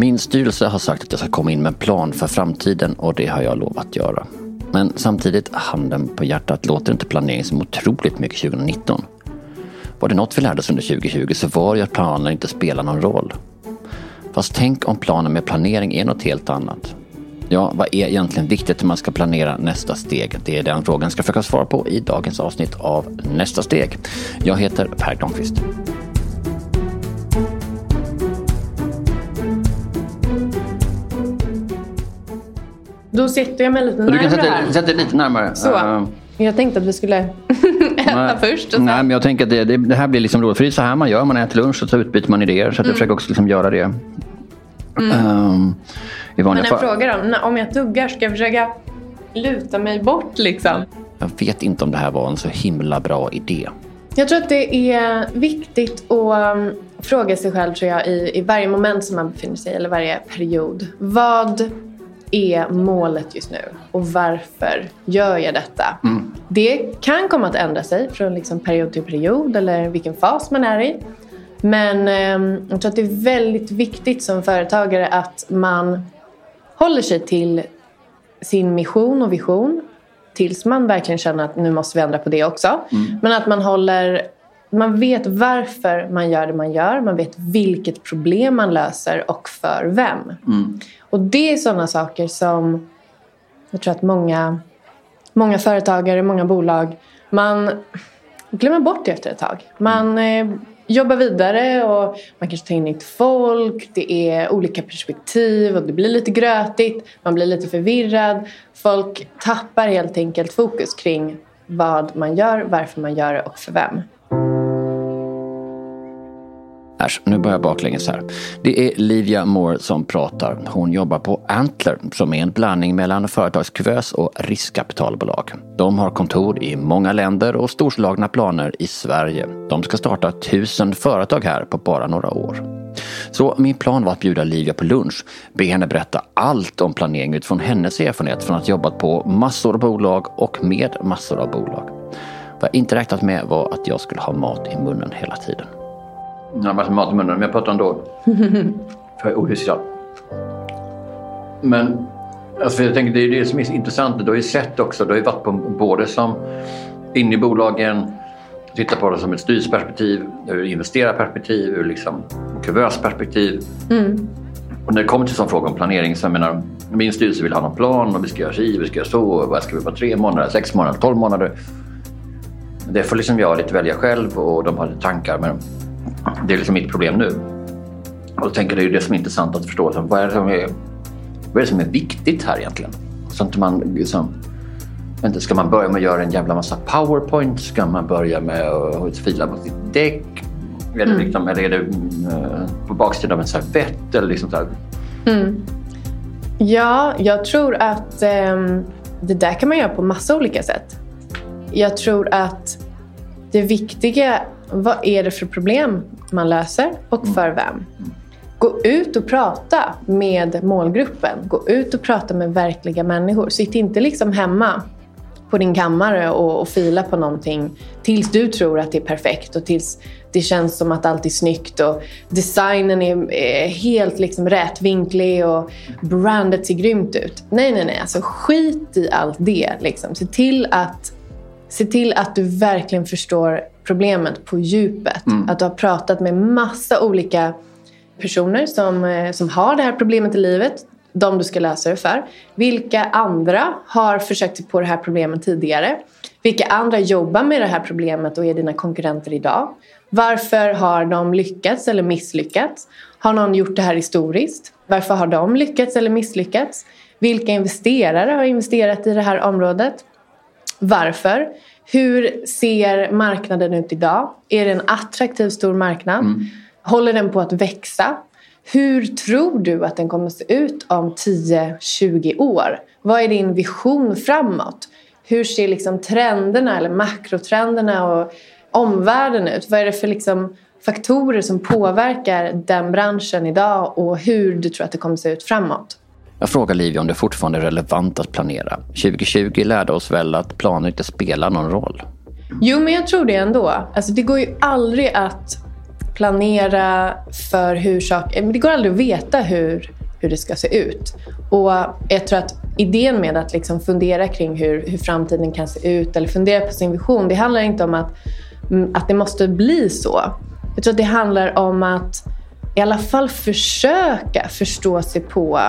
Min styrelse har sagt att jag ska komma in med en plan för framtiden och det har jag lovat göra. Men samtidigt, handen på hjärtat, låter inte planering som otroligt mycket 2019. Var det något vi lärde oss under 2020 så var det att planen inte spelar någon roll. Fast tänk om planen med planering är något helt annat. Ja, vad är egentligen viktigt när man ska planera nästa steg? Det är den frågan jag ska försöka svara på i dagens avsnitt av Nästa steg. Jag heter Per Granqvist. Då sätter jag mig lite närmare Du kan sätta, här. sätta dig lite närmare. Så. Eh, Jag tänkte att vi skulle äta först och sen... Nej, men jag tänker att det, det, det här blir liksom roligt. För det är så här man gör. Man äter lunch och så utbyter man idéer. Så att jag försöker också liksom göra det. ehm, I vanliga Men en fråga då. Om jag tuggar, ska jag försöka luta mig bort liksom? Jag vet inte om det här var en så himla bra idé. Jag tror att det är viktigt att um, fråga sig själv tror jag, i, i varje moment som man befinner sig i, eller varje period. Vad är målet just nu och varför gör jag detta? Det kan komma att ändra sig från liksom period till period eller vilken fas man är i. Men ehm, jag tror att det är väldigt viktigt som företagare att man håller sig till sin mission och vision tills man verkligen känner att nu måste vi ändra på det också. Men att man håller man vet varför man gör det man gör. Man vet vilket problem man löser och för vem. Och det är sådana saker som jag tror att många, många företagare, många bolag, man glömmer bort det efter ett tag. Man eh, jobbar vidare och man kanske tar in nytt folk. Det är olika perspektiv och det blir lite grötigt. Man blir lite förvirrad. Folk tappar helt enkelt fokus kring vad man gör, varför man gör det och för vem. Äsch, nu börjar jag baklänges här. Det är Livia Moore som pratar. Hon jobbar på Antler som är en blandning mellan företagskuvös och riskkapitalbolag. De har kontor i många länder och storslagna planer i Sverige. De ska starta tusen företag här på bara några år. Så min plan var att bjuda Livia på lunch, be henne berätta allt om planering utifrån hennes erfarenhet från att ha jobbat på massor av bolag och med massor av bolag. Vad jag inte räknat med var att jag skulle ha mat i munnen hela tiden. Jag har massa mat i munnen, men jag pratar ändå. För jag är ohyfsad. Men alltså jag tänker, det är det som är så intressant. Du har ju sett också, du har ju varit på både som inne i bolagen, tittat på det som ett styrelseperspektiv, ur investerarperspektiv, ur liksom kuvösperspektiv. Och när det kommer till sån fråga om planering så jag menar, min styrelse vill ha någon plan och vi ska göra si, vi ska göra så, och vad ska vi vara tre månader, sex månader, tolv månader. Det får liksom jag lite välja själv och de har tankar. Men det är liksom mitt problem nu. Och då tänker jag det är ju det som är intressant att förstå. Så vad, är det som är, vad är det som är viktigt här egentligen? Så att man liksom, inte, ska man börja med att göra en jävla massa powerpoint? Ska man börja med att fila på sitt däck? Är det liksom, eller är det mm, på baksidan av en servett? Eller liksom så här? Ja, jag tror att ehm, det där kan man göra på massa olika sätt. Jag tror att det viktiga, vad är det för problem man löser och för vem? Gå ut och prata med målgruppen. Gå ut och prata med verkliga människor. Sitt inte liksom hemma på din kammare och, och fila på någonting tills du tror att det är perfekt och tills det känns som att allt är snyggt och designen är, är helt liksom rätvinklig och brandet ser grymt ut. Nej, nej, nej. Alltså skit i allt det. Liksom. Se, till att, se till att du verkligen förstår problemet på djupet. Att du har pratat med massa olika personer som, eh, som har det här problemet i livet. De du ska lösa det för. Vilka andra har försökt sig på det här problemet tidigare? Vilka andra jobbar med det här problemet och är dina konkurrenter idag? Varför har de lyckats eller misslyckats? Har någon gjort det här historiskt? Varför har de lyckats eller misslyckats? Vilka investerare har investerat i det här området? Varför? Hur ser marknaden ut idag? Är det en attraktiv stor marknad? Håller den på att växa? Hur tror du att den kommer att se ut om 10-20 år? Vad är din vision framåt? Hur ser liksom trenderna eller makrotrenderna och omvärlden ut? Vad är det för liksom faktorer som påverkar den branschen idag och hur du tror att det kommer att se ut framåt? Jag frågar Livia om det fortfarande är relevant att planera. 2020 lärde oss väl att planer inte spelar någon roll. Jo, men jag tror det ändå. Alltså, det går ju aldrig att planera för hur saker... Eh, det går aldrig att veta hur, hur det ska se ut. Och jag tror att idén med att liksom fundera kring hur, hur framtiden kan se ut eller fundera på sin vision, det handlar inte om att, mm, att det måste bli så. Jag tror att det handlar om att i alla fall försöka förstå sig på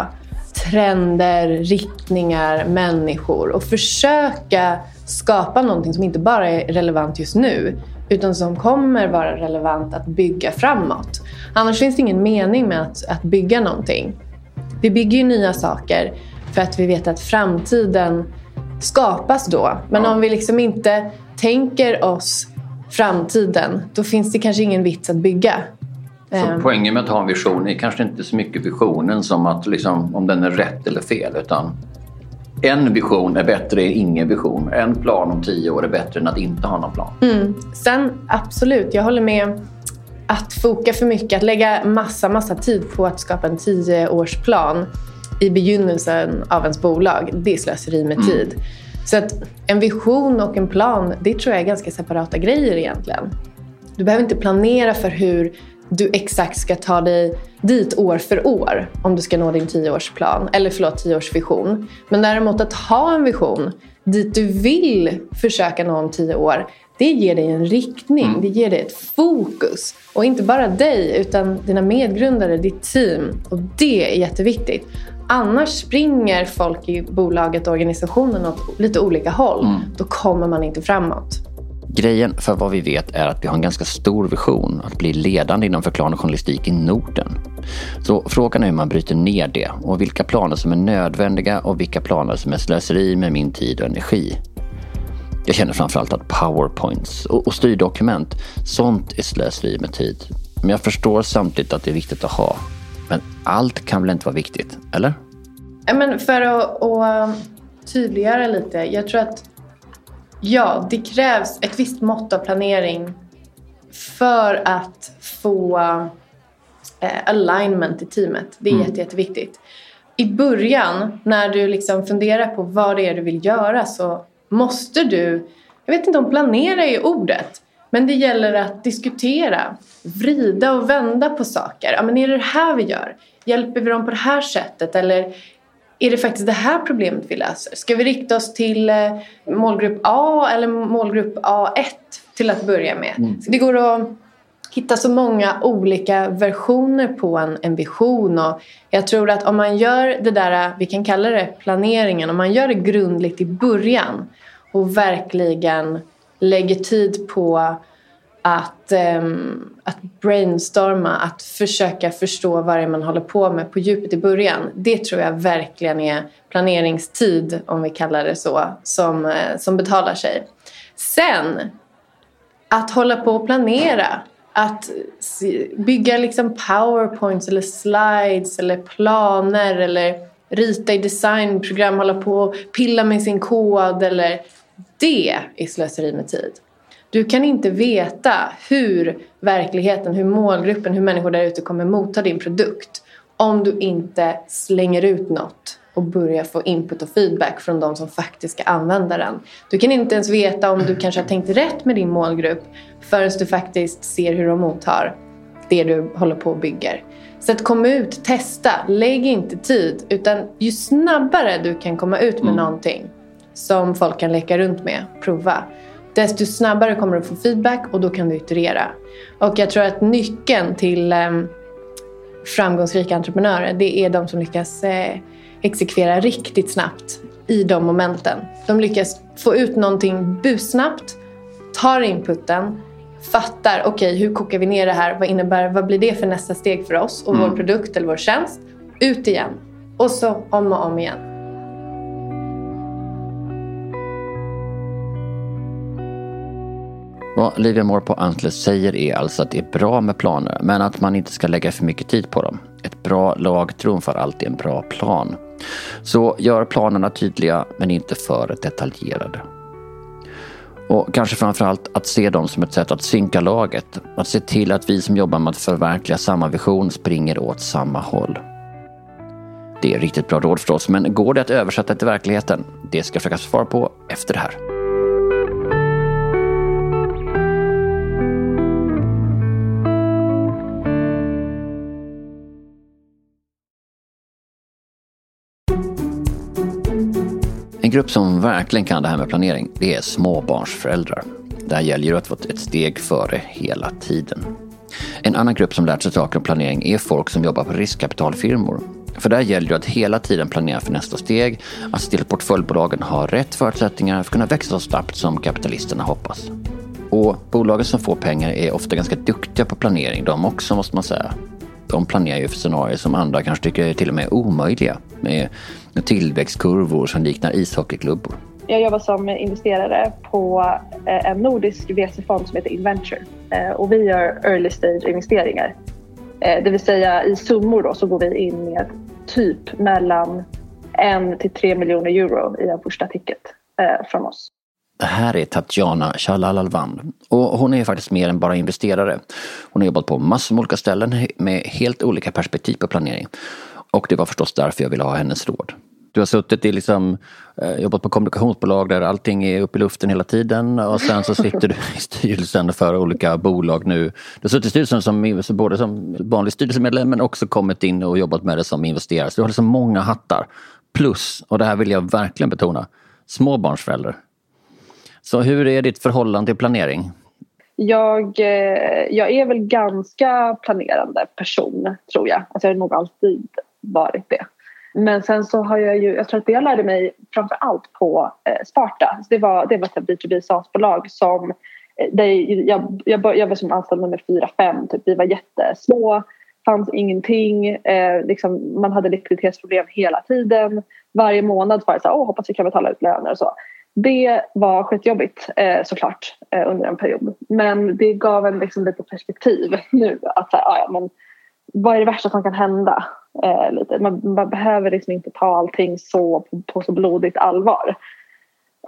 trender, riktningar, människor och försöka skapa någonting som inte bara är relevant just nu utan som kommer vara relevant att bygga framåt. Annars finns det ingen mening med att, att bygga någonting. Vi bygger ju nya saker för att vi vet att framtiden skapas då. Men om vi liksom inte tänker oss framtiden, då finns det kanske ingen vits att bygga. Så ehm. poängen med att ha en vision är kanske inte så mycket visionen som att liksom, om den är rätt eller fel utan en vision är bättre än ingen vision. En plan om tio år är bättre än att inte ha någon plan. Mm. Sen absolut, jag håller med. Att foka för mycket, att lägga massa, massa tid på att skapa en tioårsplan i begynnelsen av ens bolag, det är slöseri med mm. tid. Så att en vision och en plan, det tror jag är ganska separata grejer egentligen. Du behöver inte planera för hur du exakt ska ta dig dit år för år om du ska nå din tioårsplan, eller förlåt, tioårsvision. Men däremot att ha en vision dit du vill försöka nå om tio år, det ger dig en riktning, mm. det ger dig ett fokus. Och inte bara dig, utan dina medgrundare, ditt team. Och det är jätteviktigt. Annars springer folk i bolaget och organisationen åt lite olika håll. Mm. Då kommer man inte framåt. Grejen för vad vi vet är att vi har en ganska stor vision att bli ledande inom förklarande journalistik i Norden. Så frågan är hur man bryter ner det och vilka planer som är nödvändiga och vilka planer som är slöseri med min tid och energi. Jag känner framförallt att powerpoints och, och styrdokument, sånt är slöseri med tid. Men jag förstår samtidigt att det är viktigt att ha. Men allt kan väl inte vara viktigt, eller? Men för att, att um, tydliggöra lite. Jag tror att Ja, det krävs ett visst mått av planering för att få eh, alignment i teamet. Det är mm. jätte, jätteviktigt. I början, när du liksom funderar på vad det är du vill göra så måste du, jag vet inte om planera är ordet, men det gäller att diskutera, vrida och vända på saker. Ja, men är det det här vi gör? Hjälper vi dem på det här sättet? Eller är det faktiskt det här problemet vi löser? Ska vi rikta oss till eh, målgrupp A eller målgrupp A1 till att börja med? Mm. Det går att hitta så många olika versioner på en, en vision och jag tror att om man gör det där, vi kan kalla det planeringen, om man gör det grundligt i början och verkligen lägger tid på att, um, att brainstorma, att försöka förstå vad det är man håller på med på djupet i början. Det tror jag verkligen är planeringstid, om vi kallar det så, som, eh, som betalar sig. Sen, att hålla på och planera. Att bygga liksom powerpoints eller slides eller planer eller rita i designprogram, hålla på och pilla med sin kod eller det är slöseri med tid. Du kan inte veta hur verkligheten, hur målgruppen, hur människor där ute kommer motta din produkt om du inte slänger ut något och börjar få input och feedback från de som faktiskt ska använda den. Du kan inte ens veta om du kanske har tänkt rätt med din målgrupp förrän du faktiskt ser hur de mottar det du håller på och bygger. Så att komma ut, testa, lägg inte tid. Utan ju snabbare du kan komma ut med mm. någonting som folk kan leka runt med, prova desto snabbare kommer du få feedback och då kan du iterera. Och jag tror att nyckeln till um, framgångsrika entreprenörer det är de som lyckas eh, exekvera riktigt snabbt i de momenten. De lyckas få ut någonting bussnabbt, tar inputen, fattar okej okay, hur kokar vi ner det här, vad innebär, vad blir det för nästa steg för oss och mm. vår produkt eller vår tjänst. Ut igen och så om och om igen. Vad Livia Moore på Antlers säger är alltså att det är bra med planer men att man inte ska lägga för mycket tid på dem. Ett bra lag trumfar alltid en bra plan. Så gör planerna tydliga men inte för detaljerade. Och kanske framförallt att se dem som ett sätt att synka laget. Att se till att vi som jobbar med att förverkliga samma vision springer åt samma håll. Det är riktigt bra råd förstås, men går det att översätta till verkligheten? Det ska jag försöka svara på efter det här. En grupp som verkligen kan det här med planering, det är småbarnsföräldrar. Där gäller det att vara ett steg före hela tiden. En annan grupp som lärt sig saker om planering är folk som jobbar på riskkapitalfirmor. För där gäller det att hela tiden planera för nästa steg, att se till att portföljbolagen har rätt förutsättningar för att kunna växa så snabbt som kapitalisterna hoppas. Och bolagen som får pengar är ofta ganska duktiga på planering de också måste man säga. De planerar ju för scenarier som andra kanske tycker är till och med omöjliga med tillväxtkurvor som liknar ishockeyklubbor. Jag jobbar som investerare på eh, en nordisk VC-fond som heter Inventure eh, och vi gör early stage investeringar. Eh, det vill säga i summor då så går vi in med typ mellan en till tre miljoner euro i en första ticket från oss. Det här är Tatjana Chalalalvan och hon är faktiskt mer än bara investerare. Hon har jobbat på massor med olika ställen med helt olika perspektiv på planering. Och det var förstås därför jag ville ha hennes råd. Du har suttit i liksom, eh, jobbat på kommunikationsbolag där allting är uppe i luften hela tiden och sen så sitter du i styrelsen för olika bolag nu. Du har suttit i styrelsen som, både som vanlig styrelsemedlem men också kommit in och jobbat med det som investerare. Så du har liksom många hattar. Plus, och det här vill jag verkligen betona, småbarnsförälder. Så hur är ditt förhållande till planering? Jag, eh, jag är väl ganska planerande person, tror jag. Alltså jag har nog alltid varit det. Men sen så har jag ju, jag tror att det jag lärde mig framför allt på eh, Sparta. Så det var, det var ett B2B SaaS-bolag som eh, där jag, jag, jag var som anställd nummer fyra, fem. Typ. Vi var jättesmå, fanns ingenting. Eh, liksom, man hade likviditetsproblem hela tiden. Varje månad var det så här, oh, hoppas vi kan betala ut löner och så. Det var skitjobbigt eh, såklart eh, under en period. Men det gav en liksom lite perspektiv nu. Att så här, ah, ja, men, vad är det värsta som kan hända? Eh, lite. Man, man, behöver liksom inte ta allting så på, på så blodigt allvar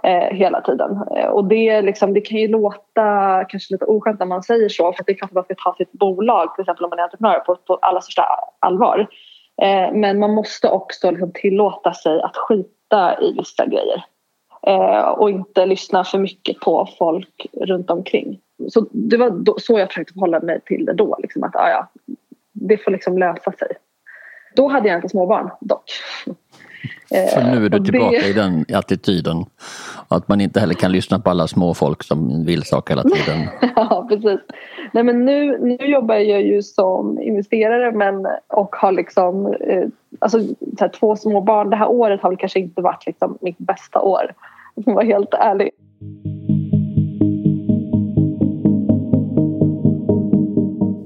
eh, hela tiden. Eh, och det, liksom, det kan ju låta kanske lite oskönt när man säger så för det är klart att man ska ta sitt bolag till exempel om man är entreprenör på, på allra största allvar. Eh, men man måste också liksom tillåta sig att skita i vissa grejer och inte lyssna för mycket på folk runt omkring. Så det var då, så jag försökte förhålla mig till det då. Liksom att, ah, ja, det får liksom lösa sig. Då hade jag inte småbarn dock. För nu är du tillbaka det... i den attityden. Att man inte heller kan lyssna på alla små folk som vill saker hela tiden. ja, precis. Nej, men nu, nu jobbar jag ju som investerare men, och har liksom eh, alltså, här, två små barn. Det här året har väl kanske inte varit liksom, mitt bästa år. Om jag helt ärlig.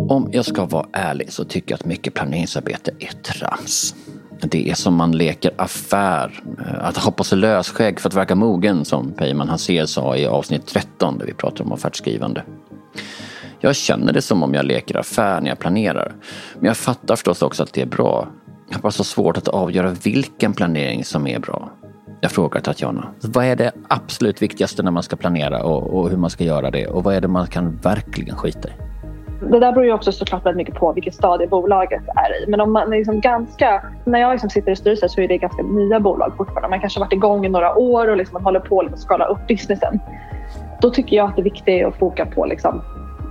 Om jag ska vara ärlig så tycker jag att mycket planeringsarbete är trams. Det är som man leker affär. Eh, att hoppa sig lösskägg för att verka mogen som Peyman Haser sa i avsnitt 13 där vi pratar om offertskrivande. Jag känner det som om jag leker affär när jag planerar. Men jag fattar förstås också att det är bra. Jag har bara så svårt att avgöra vilken planering som är bra. Jag frågar Tatjana, vad är det absolut viktigaste när man ska planera och, och hur man ska göra det? Och vad är det man kan verkligen skita i? Det där beror ju också såklart väldigt mycket på vilket stadie bolaget är i. Men om man är liksom ganska, när jag liksom sitter i styrelsen så är det ganska nya bolag fortfarande. Man kanske har varit igång i några år och liksom man håller på liksom att skala upp businessen. Då tycker jag att det viktiga är att foka på liksom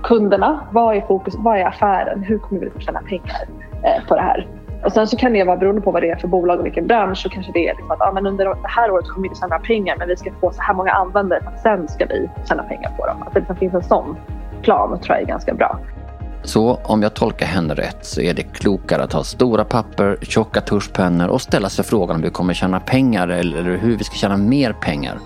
kunderna. Vad är fokus? Vad är affären? Hur kommer vi att tjäna pengar eh, på det här? Och sen så kan det vara beroende på vad det är för bolag och vilken bransch så kanske det är liksom att ah, men under det här året kommer vi inte tjäna pengar men vi ska få så här många användare för att sen ska vi tjäna pengar på dem. Att det liksom finns en sån plan tror jag är ganska bra. Så om jag tolkar henne rätt så är det klokare att ha stora papper, tjocka tuschpennor och ställa sig frågan om vi kommer tjäna pengar eller hur vi ska tjäna mer pengar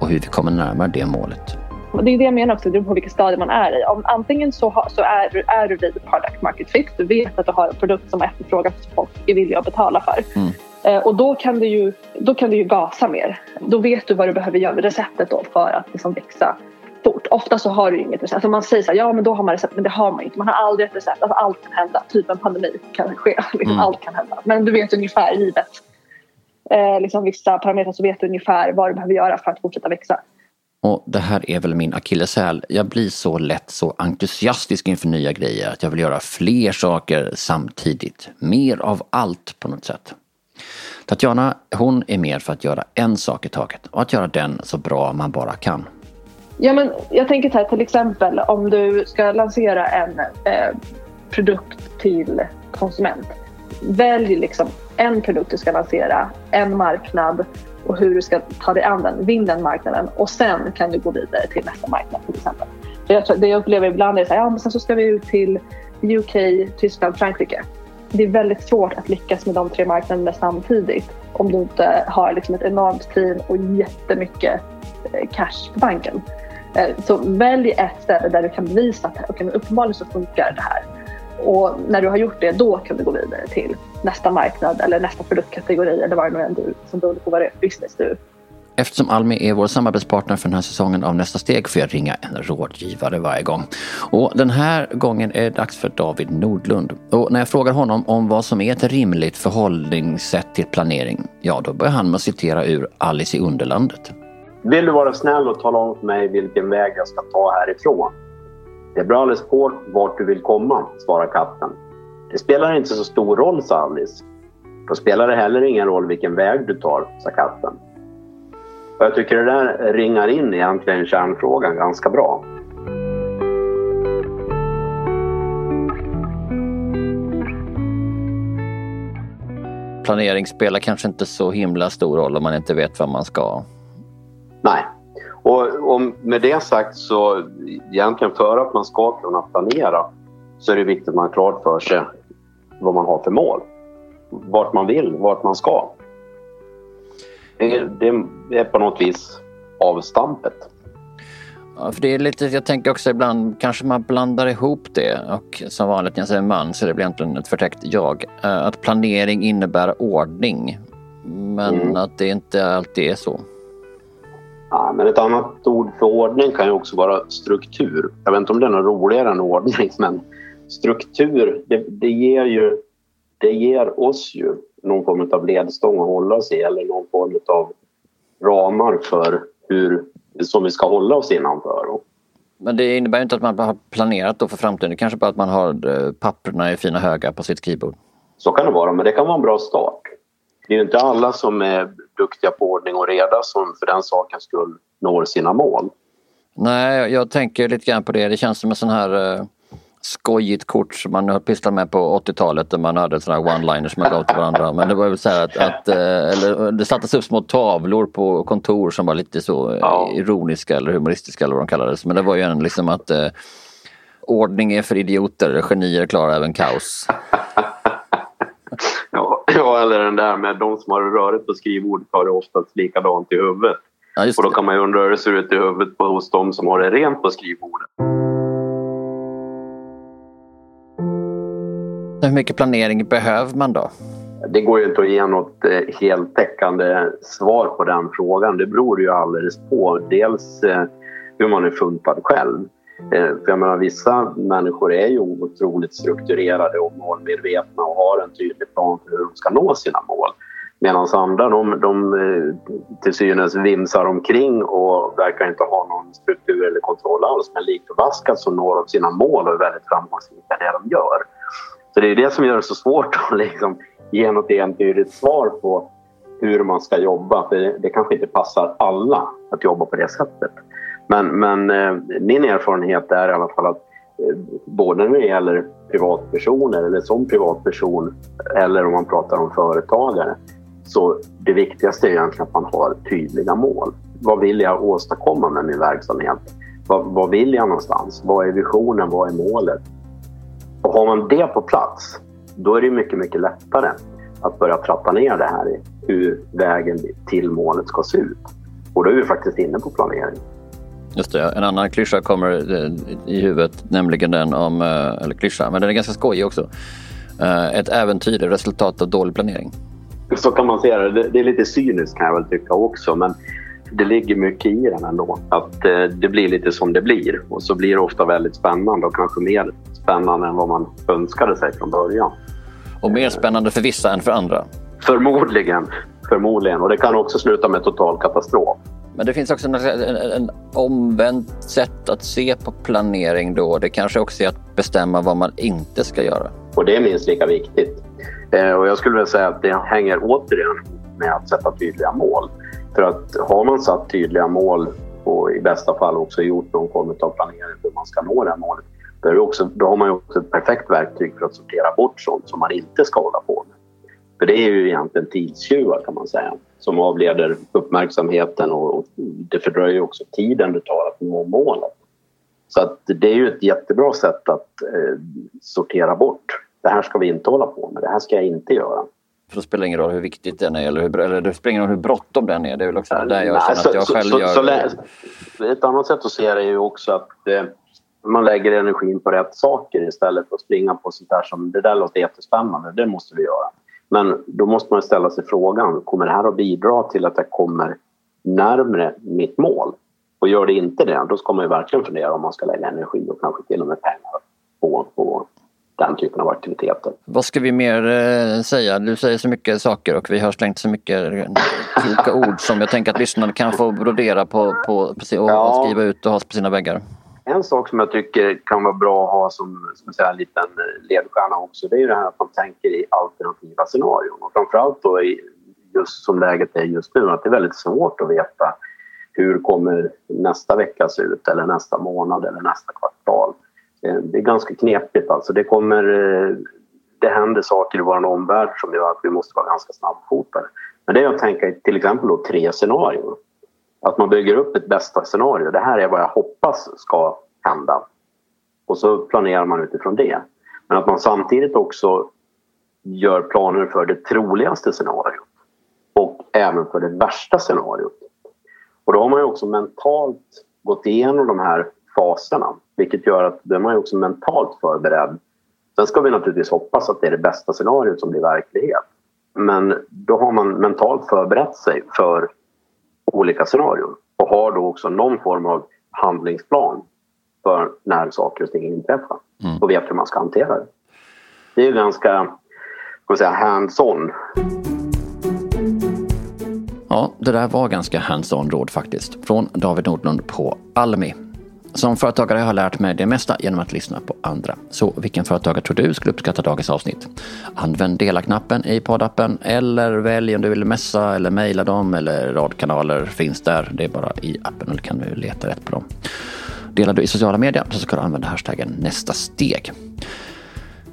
och hur vi kommer närmare det målet. Det är det jag menar också, det beror på vilket stadie man är i. Om, antingen så, ha, så är, du, är du vid product market fit, du vet att du har en produkt som efterfrågas som folk är villiga att betala för. Mm. Eh, och då kan, du ju, då kan du ju gasa mer. Då vet du vad du behöver göra med receptet då för att liksom växa fort. Ofta så har du inget recept. Alltså man säger så här, ja men då har man recept, men det har man inte. Man har aldrig ett recept. Alltså allt kan hända. Typ en pandemi kan ske. Liksom, mm. Allt kan hända. Men du vet ungefär givet eh, liksom vissa parametrar så vet du ungefär vad du behöver göra för att fortsätta växa. Och det här är väl min akilleshäl. Jag blir så lätt så entusiastisk inför nya grejer att jag vill göra fler saker samtidigt. Mer av allt på något sätt. Tatjana, hon är mer för att göra en sak i taget och att göra den så bra man bara kan. Ja, men jag tänker här, till exempel om du ska lansera en eh, produkt till konsument. Välj liksom en produkt du ska lansera, en marknad och hur du ska ta dig an den, vinn den marknaden och sen kan du gå vidare till nästa marknad till exempel. För jag tror, det jag upplever ibland är att ja, sen så ska vi ut till UK, Tyskland, Frankrike. Det är väldigt svårt att lyckas med de tre marknaderna samtidigt om du inte har liksom ett enormt team och jättemycket eh, cash på banken. Eh, så välj ett ställe där du kan bevisa att okay, uppenbarligen så funkar det här. Och när du har gjort det, då kan du gå vidare till nästa marknad eller nästa produktkategori eller vad det nu är du, som beroende på vad det är business du Eftersom Almi är vår samarbetspartner för den här säsongen av Nästa steg får jag ringa en rådgivare varje gång. Och den här gången är det dags för David Nordlund. Och när jag frågar honom om vad som är ett rimligt förhållningssätt till planering, ja då börjar han med att citera ur Alice i Underlandet. Vill du vara snäll och tala om för mig vilken väg jag ska ta härifrån? Det beror alldeles på vart du vill komma, svarar katten. Det spelar inte så stor roll, sa Alice. Då spelar det heller ingen roll vilken väg du tar, sa katten. Och jag tycker det där ringar in egentligen kärnfrågan ganska bra. Planering spelar kanske inte så himla stor roll om man inte vet vad man ska. Med det sagt så egentligen för att man ska kunna planera så är det viktigt att man har klart för sig vad man har för mål. Vart man vill, vart man ska. Det, är på något vis avstampet. Ja, för det är lite, jag tänker också ibland kanske man blandar ihop det och som vanligt när jag säger man så det blir egentligen ett förtäckt jag. Eh, att planering innebär ordning. Men mm. att det inte alltid är så. Ja, men ett annat ord för ordning kan ju också vara struktur. Jag vet inte om det är något roligare än ordning men struktur det, det ger ju det ger oss ju någon form av ledstång att hålla oss i eller någon form av ramar för hur, som vi ska hålla oss innanför. Men det innebär inte att man har planerat då för framtiden. Det kanske bara att man har eh, papperna i fina högar på sitt skrivbord. Så kan det vara, men det kan vara en bra start. Det är ju inte alla som är duktiga på ordning och reda som för den sakens skull når sina mål. Nej, jag tänker lite grann på det. Det känns som en sån här eh, skojigt kort som man har pysslat med på 80-talet där man hade sådana one-liners som man gav till varandra. Men det var väl så här att, att eh, eller, det sattes upp små tavlor på kontor som var lite så ja. ironiska eller humoristiska eller vad de kallades. Men det var ju en liksom att eh, ordning är för idioter, genier klarar även kaos. Eller den där med de som har rörigt på skrivbordet har det oftast likadant i huvudet. Ja, och då kan man ju undra hur det ser ut i huvudet på, hos de som har det rent på skrivbordet. Hur mycket planering behöver man då? Det går ju inte att ge något eh, heltäckande svar på den frågan. Det beror ju alldeles på dels eh, hur man är funtad själv. Eh, för jag menar, vissa människor är ju otroligt strukturerade och målmedvetna och har en tydlig plan för hur de ska nå sina mål. Medan andra de, de eh, till synes vimsar omkring och verkar inte ha någon struktur eller kontroll alls. Men likt förbaskat så når de sina mål och är väldigt framgångsrika i det de gör. Så det är det som gör det så svårt att liksom ge något entydigt svar på hur man ska jobba. För det kanske inte passar alla att jobba på det sättet. Men, men eh, min erfarenhet är i alla fall att eh, både när det gäller privatpersoner eller som privatperson eller om man pratar om företagare så det viktigaste är egentligen att man har tydliga mål. Vad vill jag åstadkomma med min verksamhet? Vad, vad vill jag någonstans? Vad är visionen? Vad är målet? Och har man det på plats, då är det mycket, mycket lättare att börja trappa ner det här i hur vägen till målet ska se ut. Och då är vi faktiskt inne på planering. Just det, en annan klyscha kommer eh, i huvudet, nämligen den om, eh, eller klyscha, men den är ganska skojig också. Eh, ett äventyr är resultat av dålig planering. Så kan man se det. Det är lite cyniskt kan jag väl tycka också, men det ligger mycket i den ändå. Att det blir lite som det blir och så blir det ofta väldigt spännande och kanske mer spännande än vad man önskade sig från början. Och mer spännande för vissa än för andra? Förmodligen. Förmodligen. Och det kan också sluta med total katastrof. Men det finns också en, en, en omvänt sätt att se på planering då. Det kanske också är att bestämma vad man inte ska göra. Och det är minst lika viktigt. Eh, och jag skulle vilja säga att det hänger återigen med att sätta tydliga mål. För att har man satt tydliga mål och i bästa fall också gjort någon form av planering för hur man ska nå det här målet då, också, då har man ju också ett perfekt verktyg för att sortera bort sånt som man inte ska hålla på med. För det är ju egentligen tidstjuvar kan man säga som avleder uppmärksamheten och det fördröjer också tiden det tar att nå målet. Så att det är ju ett jättebra sätt att eh, sortera bort. Det här ska vi inte hålla på med, det här ska jag inte göra. För det spelar ingen roll hur viktigt den är eller, hur, eller det spelar ingen roll hur bråttom den är. Det är väl också där jag känner att jag själv så, gör... Så, ett annat sätt att se det är ju också att eh, man lägger energin på rätt saker istället för att springa på sånt där som det där låter jättespännande, det måste vi göra. Men då måste man ställa sig frågan, kommer det här att bidra till att jag kommer närmre mitt mål? Och gör det inte det, då ska man ju verkligen fundera om man ska lägga energi och kanske till och med pengar på, på den typen av aktiviteter. Vad ska vi mer eh, säga? Du säger så mycket saker och vi har slängt så mycket kloka ord som jag tänker att lyssnarna kan få brodera på, på och ja. skriva ut och ha på sina väggar. En sak som jag tycker kan vara bra att ha som, som säga, en liten eh, ledstjärna också det är ju det här att man tänker i alternativa scenarion. Och framförallt då i, just som läget är just nu att det är väldigt svårt att veta hur kommer nästa vecka se ut eller nästa månad eller nästa kvartal. Eh, det är ganska knepigt alltså. Det kommer... Eh, det händer saker i vår omvärld som gör att vi måste vara ganska snabbfotade. Men det är att tänka till exempel då tre scenarion. Att man bygger upp ett bästa scenario. Det här är vad jag hoppas ska hända. Och så planerar man utifrån det. Men att man samtidigt också gör planer för det troligaste scenariot och även för det värsta scenariot. Och då har man ju också mentalt gått igenom de här faserna vilket gör att då är man ju också mentalt förberedd. Sen ska vi naturligtvis hoppas att det är det bästa scenariot som blir verklighet. Men då har man mentalt förberett sig för olika scenarion och har då också någon form av handlingsplan för när saker och ting inträffar mm. och vet hur man ska hantera det. Det är ju ganska hands-on. Ja, det där var ganska hands-on råd faktiskt. Från David Nordlund på Almi. Som företagare har jag lärt mig det mesta genom att lyssna på andra. Så vilken företagare tror du skulle uppskatta dagens avsnitt? Använd dela-knappen i poddappen eller välj om du vill messa eller mejla dem eller radkanaler finns där. Det är bara i appen eller kan du leta rätt på dem. Delar du i sociala medier så ska du använda hashtaggen nästa steg.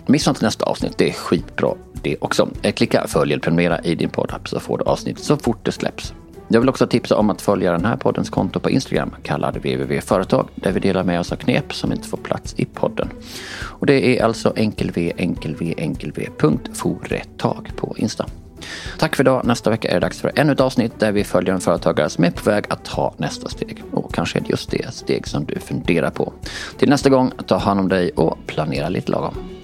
Missa inte nästa avsnitt, det är skitbra det också. Klicka följ eller prenumerera i din poddapp så får du avsnitt så fort det släpps. Jag vill också tipsa om att följa den här poddens konto på Instagram kallad www.företag där vi delar med oss av knep som inte får plats i podden. Och det är alltså enkelv enkelv enkelv.foretag på Insta. Tack för idag. Nästa vecka är det dags för ännu ett avsnitt där vi följer en företagare som är på väg att ta nästa steg. Och kanske är det just det steg som du funderar på. Till nästa gång, ta hand om dig och planera lite lagom.